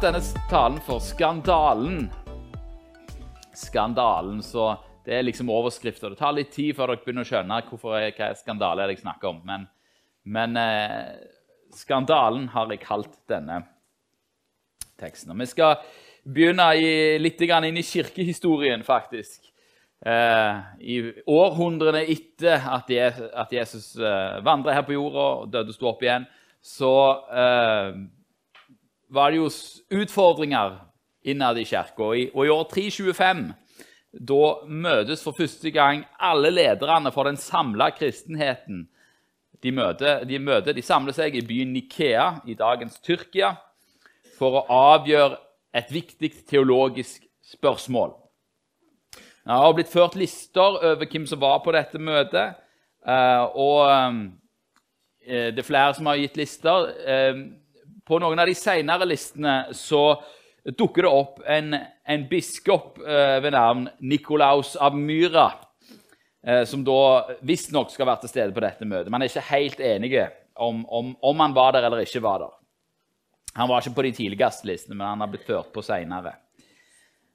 Kalt denne talen for 'Skandalen'. Skandalen, så Det er liksom overskrifter. Det tar litt tid før dere begynner å skjønne hvorfor jeg, hva skandale jeg snakker om. Men, men eh, 'Skandalen' har jeg kalt denne teksten. Og vi skal begynne i, litt inn i kirkehistorien, faktisk. Eh, I århundrene etter at, Jesus eh, vandret her på jorda og døde og sto opp igjen, så eh, var det jo utfordringer innad i kirka. Og, og, i år 325 da møtes for første gang alle lederne for den samla kristenheten. De, møter, de, møter, de samler seg i byen Nikea i dagens Tyrkia for å avgjøre et viktig teologisk spørsmål. Det har blitt ført lister over hvem som var på dette møtet. Eh, og eh, det er flere som har gitt lister. Eh, på noen av de senere listene så dukker det opp en, en biskop ved navn Nikolaus av Myra, som da visstnok skal være til stede på dette møtet. Man er ikke helt enige om, om, om han var der eller ikke var der. Han var ikke på de tidligste listene, men han har blitt ført på seinere.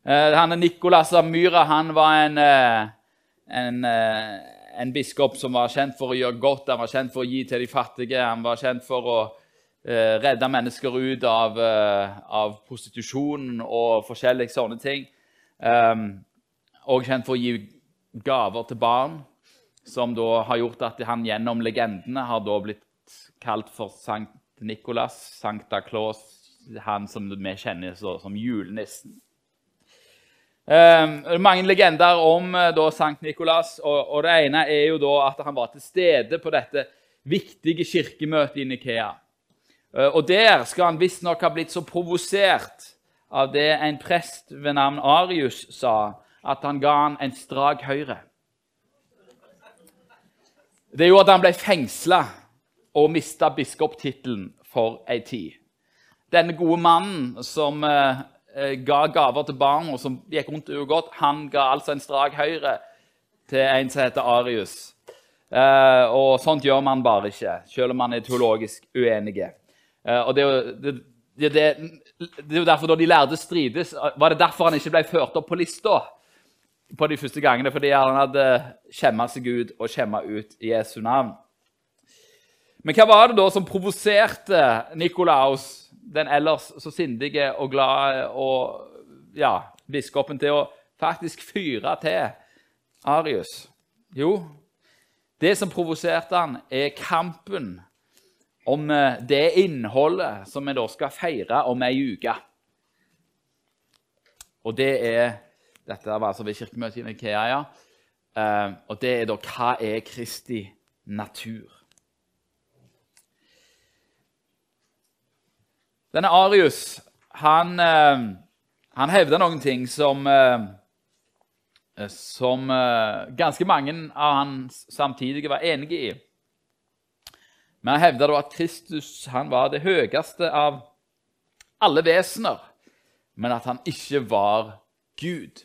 Eh, han Nikolas av Myra han var en, uh, en, uh, en, biskop som var kjent for å gjøre godt, han var kjent for å gi til de fattige. Han var kjent for å redde mennesker ut av, av prostitusjon og forskjellige sånne ting. Um, og kjent for å gi gaver til barn, som da har gjort at han gjennom legendene har da blitt kalt for Sankt Nikolas, Sankta Claus, han som vi kjenner som julenissen. Um, mange legender om uh, da, Sankt Nikolas. Og, og, Det ene er jo da at han var til stede på dette viktige kirkemøtet i Nikea. Uh, og Der skal han visstnok ha blitt så provosert av det en prest ved navn Arius sa, at han ga han en strak høyre. Det gjorde at han ble fengsla og mista biskoptittelen for ei tid. Denne gode mannen som uh, Eh, ga gaver til barn, og som gikk rundt og godt, han ga altså en strak høyre til en som heter Arius. Eh, og sånt gjør man bare ikke, selv om man er teologisk uenige. Eh, og det, det, det, det, er jo derfor da de lærde strides. Var det derfor han ikke ble ført opp på lista på de første gangene? Fordi han hadde skjemma seg ut og skjemma ut Jesu navn. Men hva var det da som provoserte Nikolaus den ellers så sindige og glade og ja, biskopen til å faktisk fyre til Arius? Jo, det som provoserte han, er kampen om eh, det innholdet som vi da skal feire om ei uke. Og det er Dette var altså ved kirkemøtet i Nikea. Ja. Uh, og det er da hva er Kristi natur? Denne Arius han, eh, han hevder noen ting som, eh, som eh, ganske mange av hans samtidige var enige i. Men han hevda at Kristus han var det høyeste av alle vesener, men at han ikke var Gud.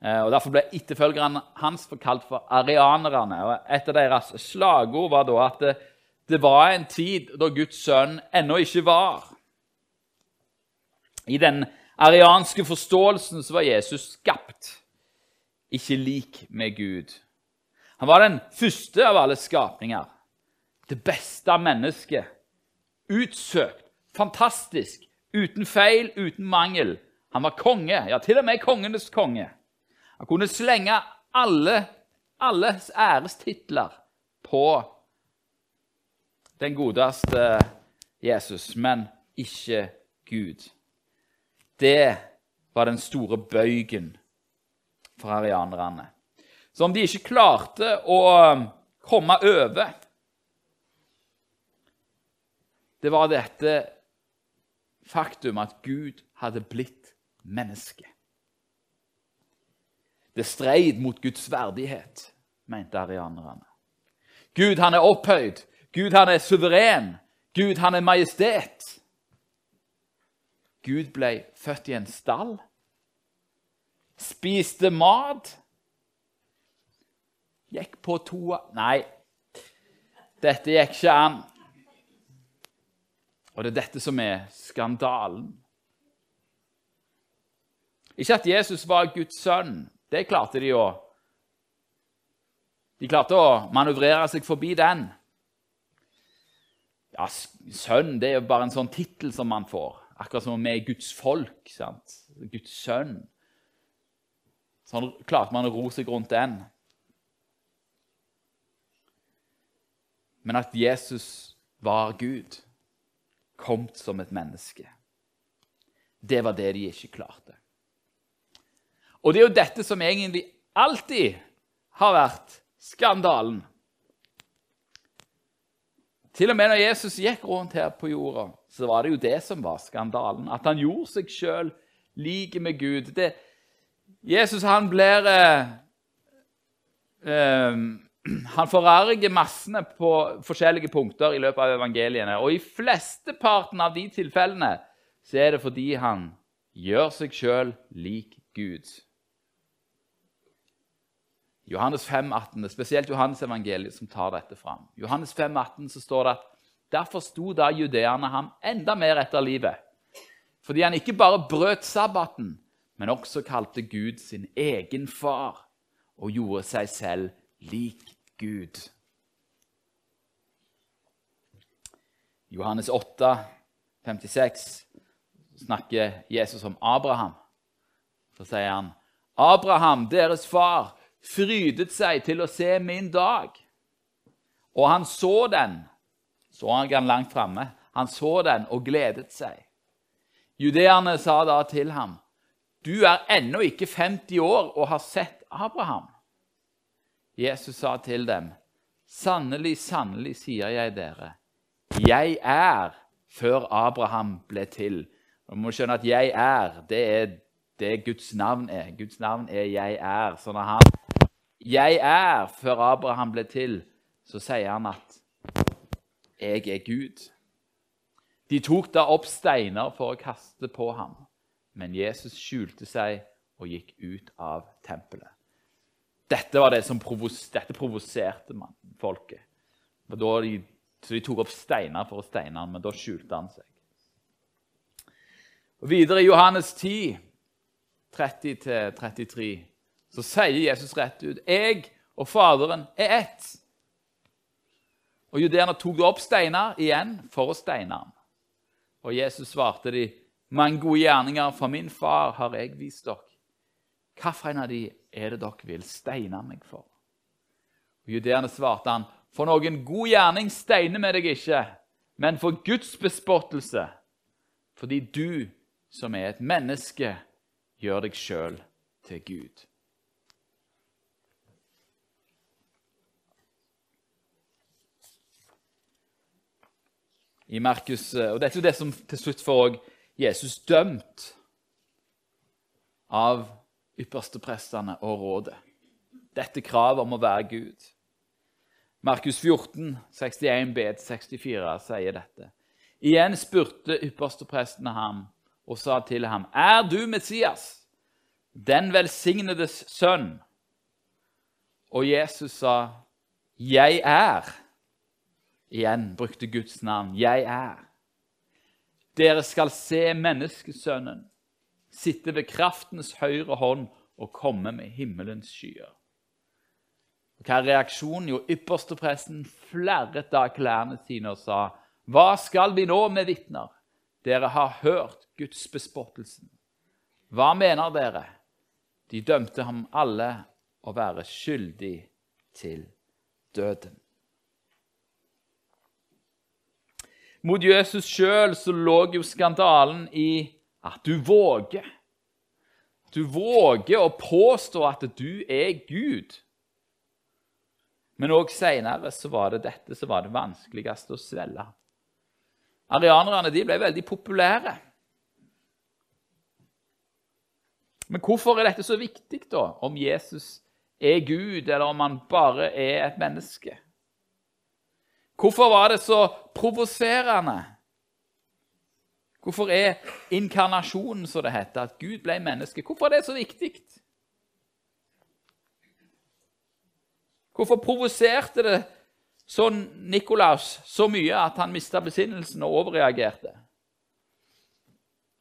Og Derfor ble etterfølgerne hans forkalt for arianerne. og Et av deres slagord var da at det var en tid da Guds sønn ennå ikke var. I den arianske forståelsen så var Jesus skapt, ikke lik med Gud. Han var den første av alle skapninger. Det beste av mennesket. Utsøkt, fantastisk, uten feil, uten mangel. Han var konge, ja, til og med kongenes konge. Han kunne slenge alle, alles ærestitler på den godeste Jesus, men ikke Gud. Det var den store bøygen for arianerne. Så om de ikke klarte å komme over Det var dette faktum at Gud hadde blitt menneske. Det streid mot Guds verdighet, mente arianerne. Gud han er opphøyd. Gud, han er suveren. Gud, han er majestet. Gud ble født i en stall. Spiste mat. Gikk på toa Nei, dette gikk ikke an. Og det er dette som er skandalen. Ikke at Jesus var Guds sønn. Det klarte de å De klarte å manøvrere seg forbi den. Ja, Sønn det er jo bare en sånn tittel som man får. Akkurat som om vi er Guds folk. sant? Guds sønn. Sånn klarte man å ro seg rundt den. Men at Jesus var Gud, kom som et menneske, det var det de ikke klarte. Og det er jo dette som egentlig alltid har vært skandalen. Til og med når Jesus gikk rundt her på jorda, så var det jo det som var skandalen. At han gjorde seg sjøl like med Gud. Det, Jesus han blir eh, eh, Han forarger massene på forskjellige punkter i løpet av evangeliene. Og i flesteparten av de tilfellene så er det fordi han gjør seg sjøl lik Gud. Johannes 5, 18, det er spesielt Johannes evangeliet som tar dette fram. Johannes 5, 18, så står det at derfor sto da judeerne ham enda mer etter livet. Fordi han ikke bare brøt sabbaten, men også kalte Gud sin egen far og gjorde seg selv lik Gud. Johannes 8, 56 snakker Jesus om Abraham. Så sier han, 'Abraham, deres far' frydet seg til å se min dag. Og han så den. Så han den langt framme. Han så den og gledet seg. Judeerne sa da til ham, 'Du er ennå ikke 50 år og har sett Abraham.' Jesus sa til dem, 'Sannelig, sannelig, sier jeg dere, jeg er før Abraham ble til.' Du må skjønne at 'jeg er' det er det Guds navn er. Guds navn er 'jeg er'. Så når han 'Jeg er' før Abraham ble til, så sier han at 'jeg er Gud'. De tok da opp steiner for å kaste på ham, men Jesus skjulte seg og gikk ut av tempelet. Dette var det som provos dette provoserte man, folket. De, så de tok opp steiner for å steine ham, men da skjulte han seg. Og Videre i Johannes 10, 30-33 så sier Jesus rett ut jeg og Faderen er ett. Og Judeerne tok opp steiner igjen for å steine ham. Og Jesus svarte de, mange gode gjerninger fra min far har jeg vist dere. Hvilken av de er det dere vil steine meg for? Og Judeerne svarte han, for noen god gjerning steiner vi deg ikke, men for Guds bespottelse, fordi du, som er et menneske, gjør deg sjøl til Gud. i Markus. Eh, og Dette er jo det som til slutt får Jesus dømt av yppersteprestene og rådet. Dette kravet om å være Gud. Markus 14, 61b-64 sier dette. Igjen spurte yppersteprestene ham og sa til ham, 'Er du Messias, den velsignedes sønn?' Og Jesus sa, 'Jeg er' igjen brukte Guds navn. Jeg er. Dere skal se menneskesønnen sitte ved kraftens høyre hånd og komme med himmelens skyer. Hva er reaksjonen? Jo, ypperste presten flerret av klærne sine og sa, Hva skal vi nå med vitner? Dere har hørt Guds bespottelsen. Hva mener dere? De dømte ham alle å være skyldig til døden. Mot Jesus sjøl lå jo skandalen i at du våger. Du våger å påstå at du er Gud. Men òg seinere var det dette som var det vanskeligste å svelge. Arianerne ble veldig populære. Men hvorfor er dette så viktig, da, om Jesus er Gud, eller om han bare er et menneske? Hvorfor var det så provoserende? Hvorfor er inkarnasjonen, som det heter, at Gud ble menneske, hvorfor er det så viktig? Hvorfor provoserte det sånn Nikolaus så mye at han mista besinnelsen og overreagerte.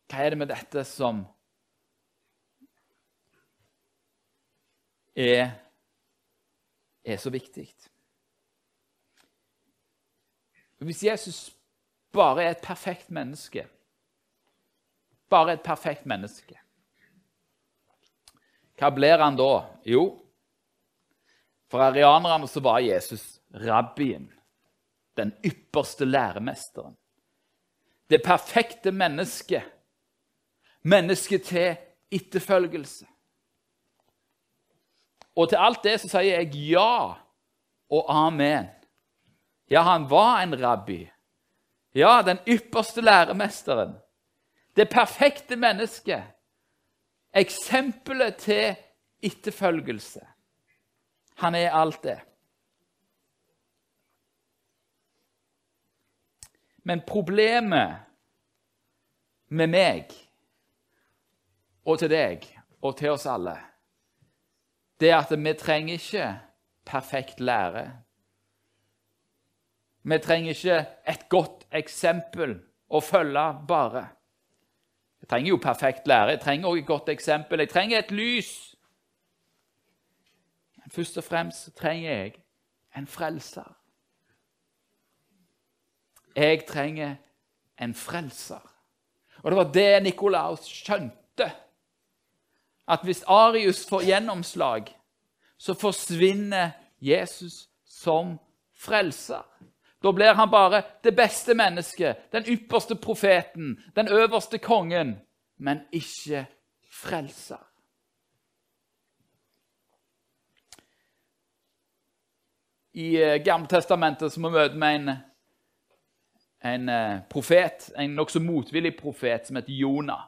Hva er det med dette som er, er så viktig? Hvis Jesus bare er et perfekt menneske Bare et perfekt menneske Hva blir han da? Jo, for arianerne så var Jesus rabbien, den ypperste læremesteren. Det perfekte mennesket. Mennesket til etterfølgelse. Og til alt det så sier jeg ja og amen. Ja, han var en rabbi. Ja, den ypperste læremesteren. Det perfekte mennesket. Eksempelet til etterfølgelse. Han er alt det. Men problemet med meg og til deg og til oss alle, det er at vi trenger ikke perfekt lære. Vi trenger ikke et godt eksempel å følge bare. Jeg trenger jo perfekt lære. Jeg trenger også et godt eksempel. Jeg trenger et lys. Men først og fremst trenger jeg en frelser. Jeg trenger en frelser. Og det var det Nikolaus skjønte. At hvis Arius får gjennomslag, så forsvinner Jesus som frelser. Da blir han bare det beste mennesket, den ypperste profeten, den øverste kongen, men ikke frelser. I eh, Gamletestamentet så må vi møte med en, en eh, profet, en nokså motvillig profet som heter Jonah.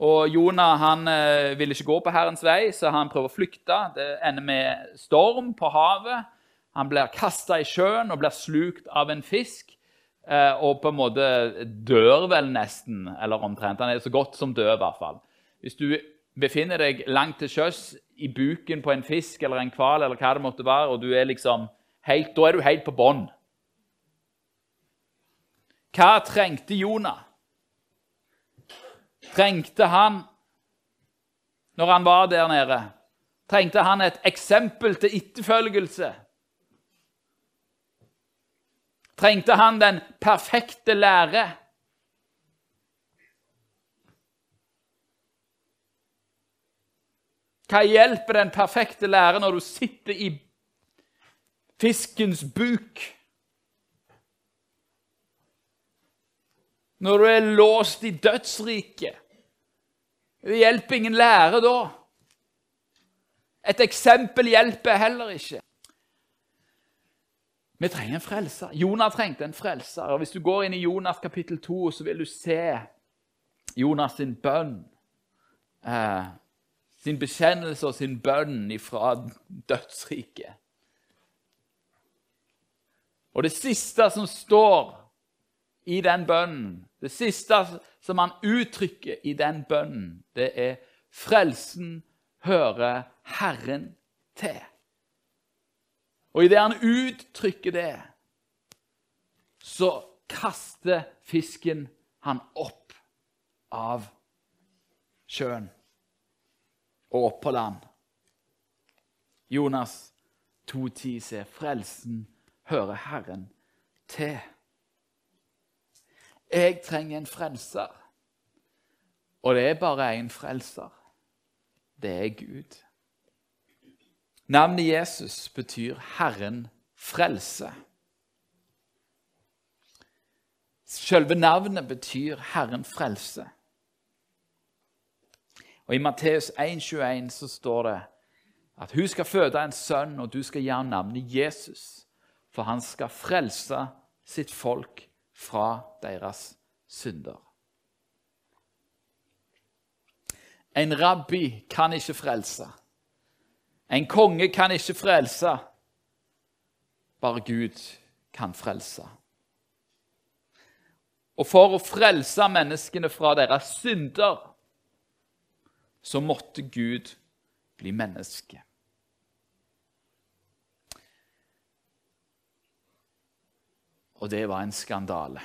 Og Jonah han eh, vil ikke gå på Herrens vei, så han prøver å flykte. Det ender med storm på havet. Han blir kasta i sjøen og blir slukt av en fisk. Og på en måte dør vel nesten, eller omtrent. Han er så godt som død, i hvert fall. Hvis du befinner deg langt til sjøs i buken på en fisk eller en hval, eller hva det måtte være, og du er liksom helt, da er du helt på bånn. Hva trengte Jonah? Trengte han, når han var der nede, trengte han et eksempel til etterfølgelse? Trengte han den perfekte lære? Hva hjelper den perfekte lære når du sitter i fiskens buk? Når du er låst i dødsriket? Det hjelper ingen lære da. Et eksempel hjelper heller ikke. Vi trenger en frelser. Jonah trengte en frelser. Og Hvis du går inn i Jonas kapittel 2, så vil du se Jonas sin bønn. Eh, sin bekjennelse og sin bønn ifra dødsriket. Og det siste som står i den bønnen, det siste som han uttrykker i den bønnen, det er 'Frelsen hører Herren til'. Og idet han uttrykker det, så kaster fisken han opp av sjøen og opp på land. Jonas 2,10 sier, 'Frelsen hører Herren til'. Jeg trenger en frelser, og det er bare én frelser. Det er Gud. Navnet Jesus betyr 'Herren frelse'. Selve navnet betyr 'Herren frelse'. Og I Matteus 1,21 så står det at hun skal føde en sønn, og du skal gi ham navnet Jesus, for han skal frelse sitt folk fra deres synder. En rabbi kan ikke frelse. En konge kan ikke frelse. Bare Gud kan frelse. Og for å frelse menneskene fra deres synder så måtte Gud bli menneske. Og det var en skandale.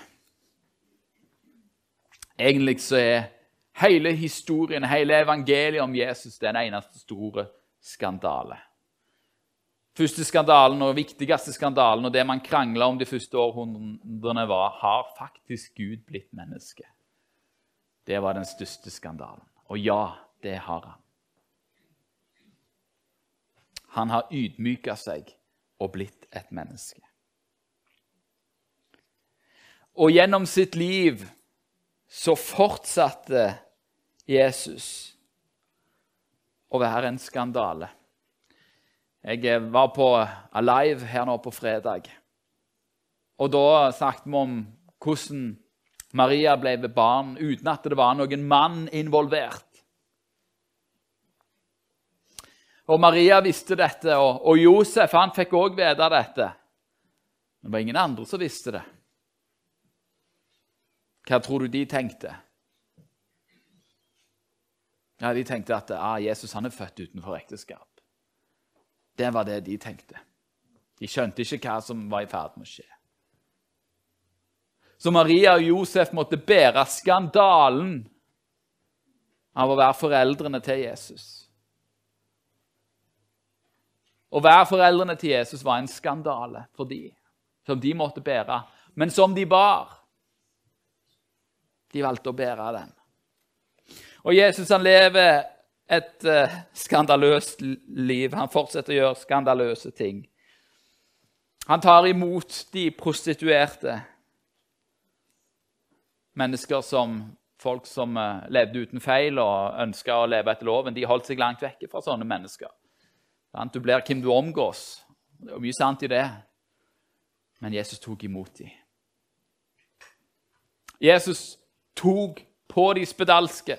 Egentlig så er hele historien, hele evangeliet om Jesus, den eneste store skandale. Første skandalen og viktigste skandalen og det man krangla om de første århundrene, var har faktisk Gud blitt menneske. Det var den største skandalen. Og ja, det har han. Han har ydmyka seg og blitt et menneske. Og gjennom sitt liv så fortsatte Jesus å være en skandale. Jeg var på Alive her nå på fredag. Og da snakket vi om hvordan Maria ble ved barn uten at det var noen mann involvert. Og Maria visste dette, og, og Josef han fikk òg vite dette. Men det var ingen andre som visste det. Hva tror du de tenkte? Ja, De tenkte at ah, Jesus han er født utenfor ekteskap. Det var det de tenkte. De skjønte ikke hva som var i ferd med å skje. Så Maria og Josef måtte bære skandalen av å være foreldrene til Jesus. Å være foreldrene til Jesus var en skandale for de, som de måtte bære, men som de bar. De valgte å bære den. Og Jesus han lever et uh, skandaløst liv. Han fortsetter å gjøre skandaløse ting. Han tar imot de prostituerte. Mennesker som folk som uh, levde uten feil og ønska å leve etter loven, de holdt seg langt vekke fra sånne mennesker. Du blir hvem du omgås. Det er mye sant i det. Men Jesus tok imot dem. Jesus tok på de spedalske,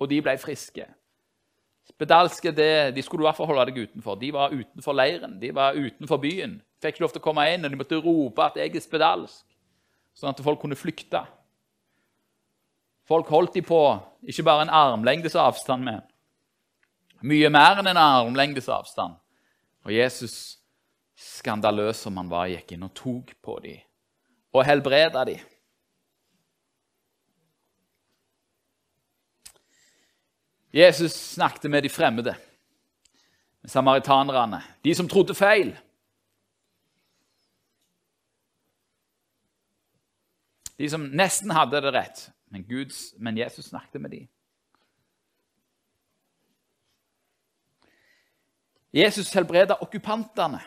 og de ble friske. Spedalske det, de skulle i hvert fall holde deg utenfor. De var utenfor leiren, de var utenfor byen. Fikk ikke lov til å komme inn, og de måtte rope at jeg er spedalsk, sånn at folk kunne flykte. Folk holdt de på ikke bare en armlengdes avstand med, mye mer enn en armlengdes avstand. Og Jesus, skandaløs som han var, gikk inn og tok på dem og helbreda dem. Jesus snakket med de fremmede, med samaritanerne, de som trodde feil. De som nesten hadde det rett, men, Guds, men Jesus snakket med dem. Jesus helbreda okkupantene.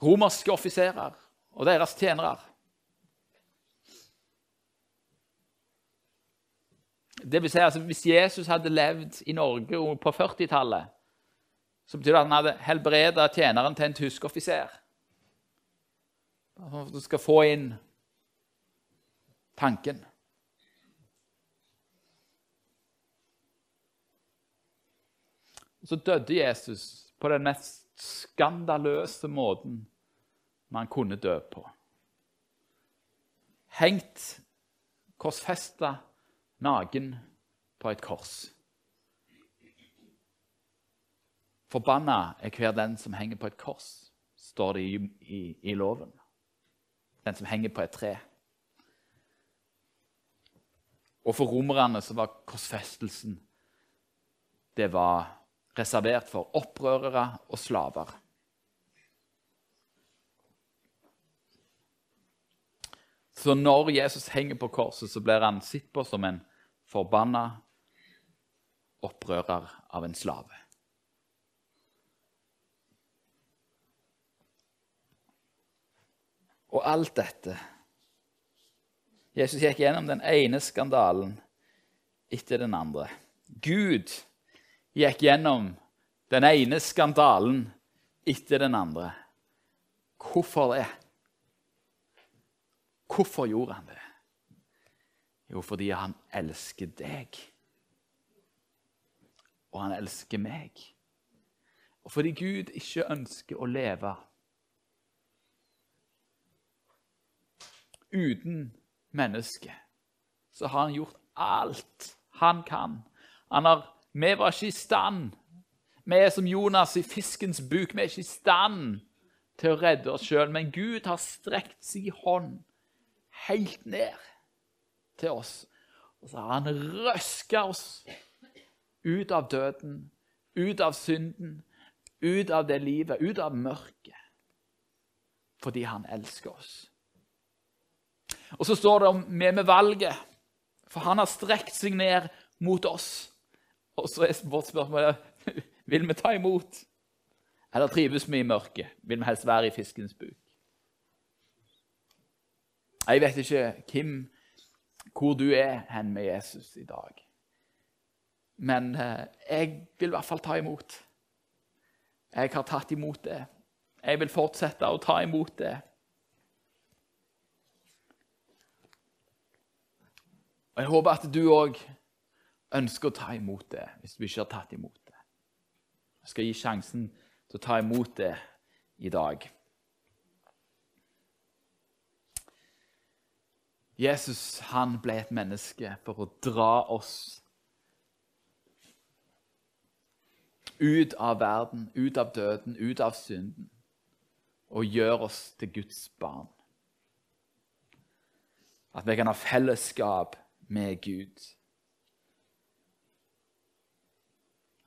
Romerske offiserer og deres tjenere. Det vil si, altså, Hvis Jesus hadde levd i Norge på 40-tallet, så betyr det at han hadde helbreda tjeneren til en tysk offiser. Du skal få inn tanken. Så døde Jesus på den mest skandaløse måten man kunne dø på. Hengt, korsfesta naken på et kors. Forbanna er hver den som henger på et kors, står det i, i, i loven. Den som henger på et tre. Og for romerne så var korsfestelsen det var reservert for opprørere og slaver. Så når Jesus henger på korset, så blir han sett på som en forbanna opprører av en slave. Og alt dette Jesus gikk gjennom den ene skandalen etter den andre. Gud gikk gjennom den ene skandalen etter den andre. Hvorfor det? Hvorfor gjorde han det? Jo, fordi han elsker deg. Og han elsker meg. Og fordi Gud ikke ønsker å leve uten mennesket, så har han gjort alt han kan. Han har, vi var ikke i stand. Vi er som Jonas i fiskens buk. Vi er ikke i stand til å redde oss sjøl, men Gud har strekt sin hånd helt ned til oss. Og så har han røska oss ut av døden, ut av synden, ut av det livet, ut av mørket. Fordi han elsker oss. Og så står det om vi med valget, for han har strekt seg ned mot oss. Og så er vårt spørsmål vil vi ta imot. Eller trives vi i mørket? Vil vi helst være i fiskens buk? Jeg vet ikke Kim, hvor du er hen med Jesus i dag. Men eh, jeg vil i hvert fall ta imot. Jeg har tatt imot det. Jeg vil fortsette å ta imot det. Og Jeg håper at du òg ønsker å ta imot det, hvis du ikke har tatt imot det. Jeg skal gi sjansen til å ta imot det i dag. Jesus han ble et menneske for å dra oss ut av verden, ut av døden, ut av synden, og gjøre oss til Guds barn. At vi kan ha fellesskap med Gud.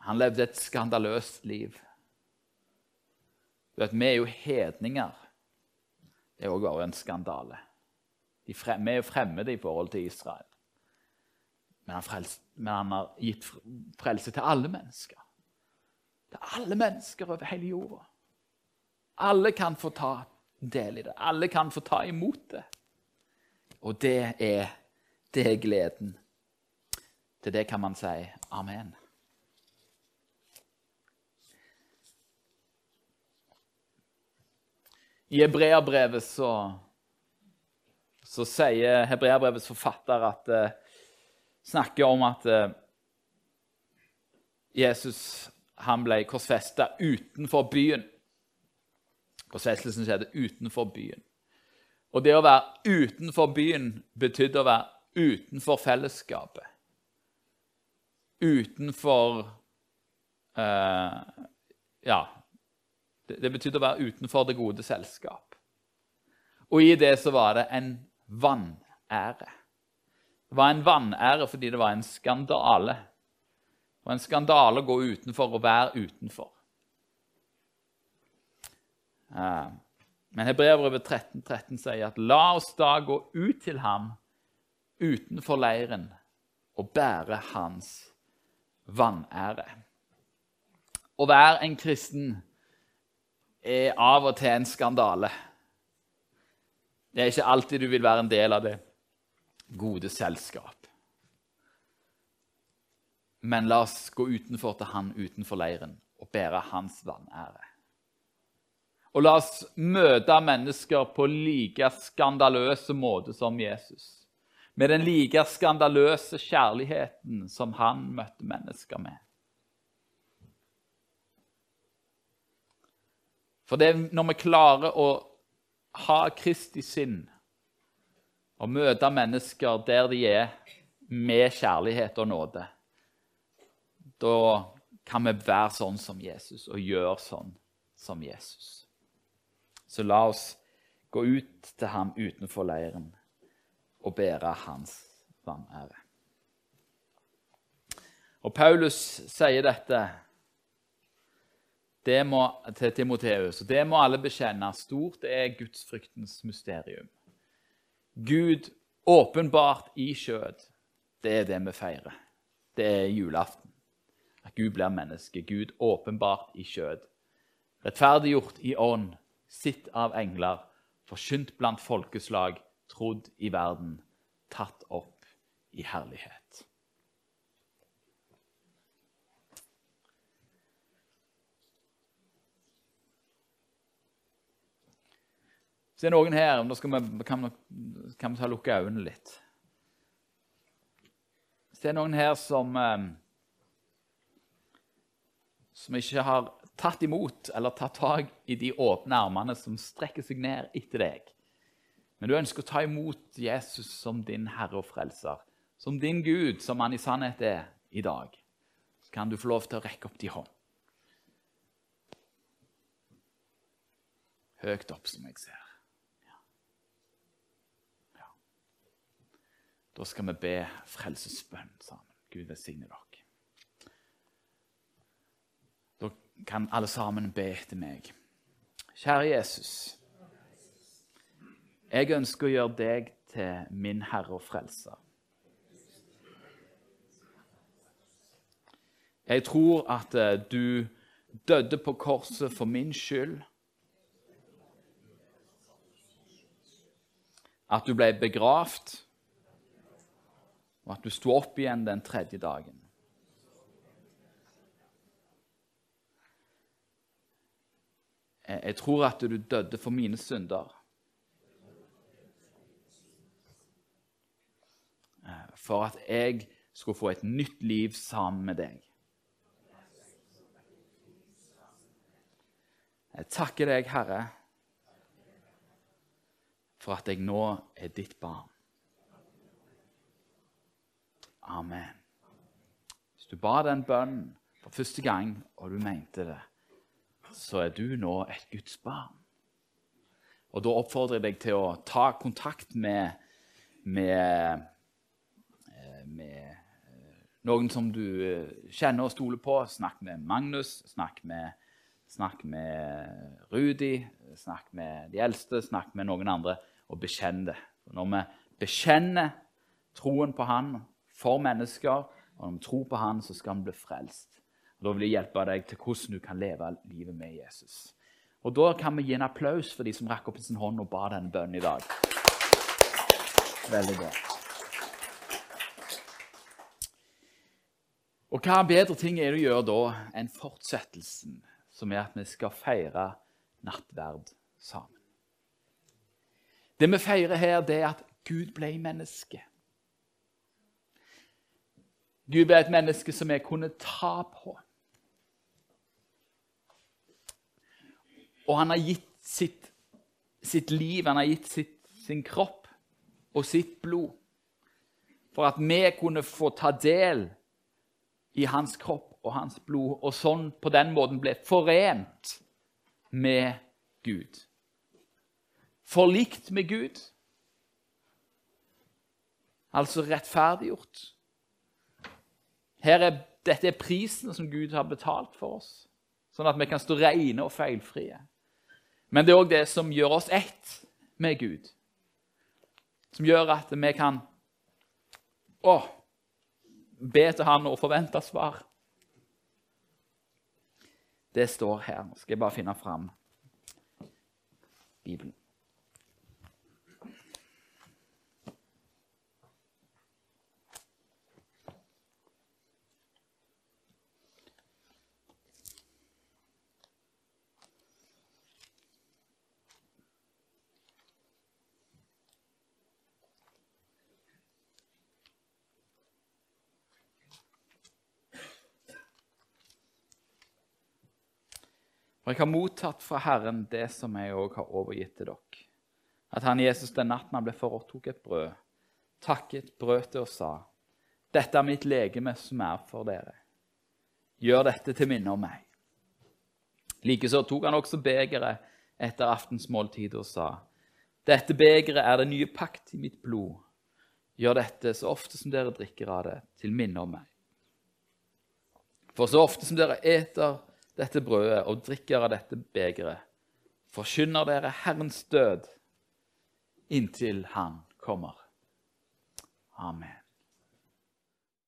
Han levde et skandaløst liv. Du vet, Vi er jo hedninger. Det òg bare en skandale. Vi er jo fremmede i forhold til Israel. Men han, frels, men han har gitt frelse til alle mennesker. Til alle mennesker over hele jorda. Alle kan få ta del i det. Alle kan få ta imot det. Og det er, det er gleden. Til det kan man si amen. I Hebreabrevet så, så sier Hebreabrevets forfatter at uh, snakker om at uh, Jesus han ble korsfesta utenfor byen. Korsfestelsen skjedde utenfor byen. Og det å være utenfor byen betydde å være utenfor fellesskapet. Utenfor uh, Ja, det, det betydde å være utenfor det gode selskap. Og i det så var det en vanære. Det var en vanære fordi det var en skandale. Det var en skandale å gå utenfor og være utenfor. Men Hebreabrevet 13, 13 sier at la oss da gå ut til ham utenfor leiren og bære hans vanære. Å være en kristen er av og til en skandale. Det er ikke alltid du vil være en del av det gode selskap. Men la oss gå utenfor til han utenfor leiren og bære hans vanære. Og la oss møte mennesker på like skandaløse måte som Jesus. Med den like skandaløse kjærligheten som han møtte mennesker med. For det er når vi klarer å ha Kristi sinn og møte mennesker der de er, med kjærlighet og nåde, da kan vi være sånn som Jesus og gjøre sånn som Jesus. Så la oss gå ut til ham utenfor leiren og bære hans vanære. Og Paulus sier dette det må, til Timoteus. Det må alle bekjenne. Stort er gudsfryktens mysterium. Gud åpenbart i kjød. Det er det vi feirer. Det er julaften. At Gud blir menneske. Gud åpenbart i kjød. Rettferdiggjort i ånd, sitt av engler, forkynt blant folkeslag, trodd i verden, tatt opp i herlighet. Så det er noen her vi, kan, vi lukke øynene litt. Så det er noen her som eh, som ikke har tatt imot eller tatt tak i de åpne armene som strekker seg ned etter deg. Men du ønsker å ta imot Jesus som din herre og frelser, som din Gud, som han i sannhet er i dag. Så kan du få lov til å rekke opp de hånd. høyt opp, som jeg ser. Ja. Ja. Da skal vi be frelsesbønn sammen. Gud velsigne dere. Da kan alle sammen be etter meg. Kjære Jesus. Jeg ønsker å gjøre deg til min Herre og Frelser. Jeg tror at eh, du døde på korset for min skyld. At du ble begravd, og at du sto opp igjen den tredje dagen. Jeg tror at du døde for mine synder. For at jeg skulle få et nytt liv sammen med deg. Jeg takker deg, Herre, for at jeg nå er ditt barn. Amen. Hvis du ba den bønnen for første gang, og du mente det, så er du nå et Guds barn. Og da oppfordrer jeg deg til å ta kontakt med, med, eh, med eh, noen som du eh, kjenner og stoler på. Snakk med Magnus, snakk med Snakk med Rudi, snakk med de eldste, snakk med noen andre, og bekjenn det. Når vi bekjenner troen på Han for mennesker, og om du tror på Han, så skal han bli frelst. Og Da vil jeg hjelpe deg til hvordan du kan leve livet med Jesus. Og Da kan vi gi en applaus for de som rakk opp sin hånd og ba denne bønnen i dag. Veldig bra. Og hva bedre ting er det å gjøre da enn fortsettelsen som er at vi skal feire nattverd sammen. Det vi feirer her, det er at Gud ble menneske. Gud ble et menneske som jeg kunne ta på. Og han har gitt sitt, sitt liv, han har gitt sitt, sin kropp og sitt blod for at vi kunne få ta del i hans kropp og hans blod, og sånn på den måten ble forent med Gud. Forlikt med Gud, altså rettferdiggjort. Er, dette er prisen som Gud har betalt for oss, sånn at vi kan stå rene og feilfrie. Men det er òg det som gjør oss ett med Gud. Som gjør at vi kan å, be til Han og forvente svar. Det står her. Nå skal jeg bare finne fram Bibelen. For jeg har mottatt fra Herren det som jeg òg har overgitt til dere. At han Jesus den natten han ble forrådt, tok et brød, takket, brøt det og sa:" Dette er mitt legeme som er for dere. Gjør dette til minne om meg. Likeså tok han også begeret etter aftensmåltidet og sa:" Dette begeret er det nye pakt i mitt blod. Gjør dette så ofte som dere drikker av det, til minne om meg. For så ofte som dere eter dette brødet og drikker av dette begeret, forkynner dere Herrens død inntil Han kommer. Amen.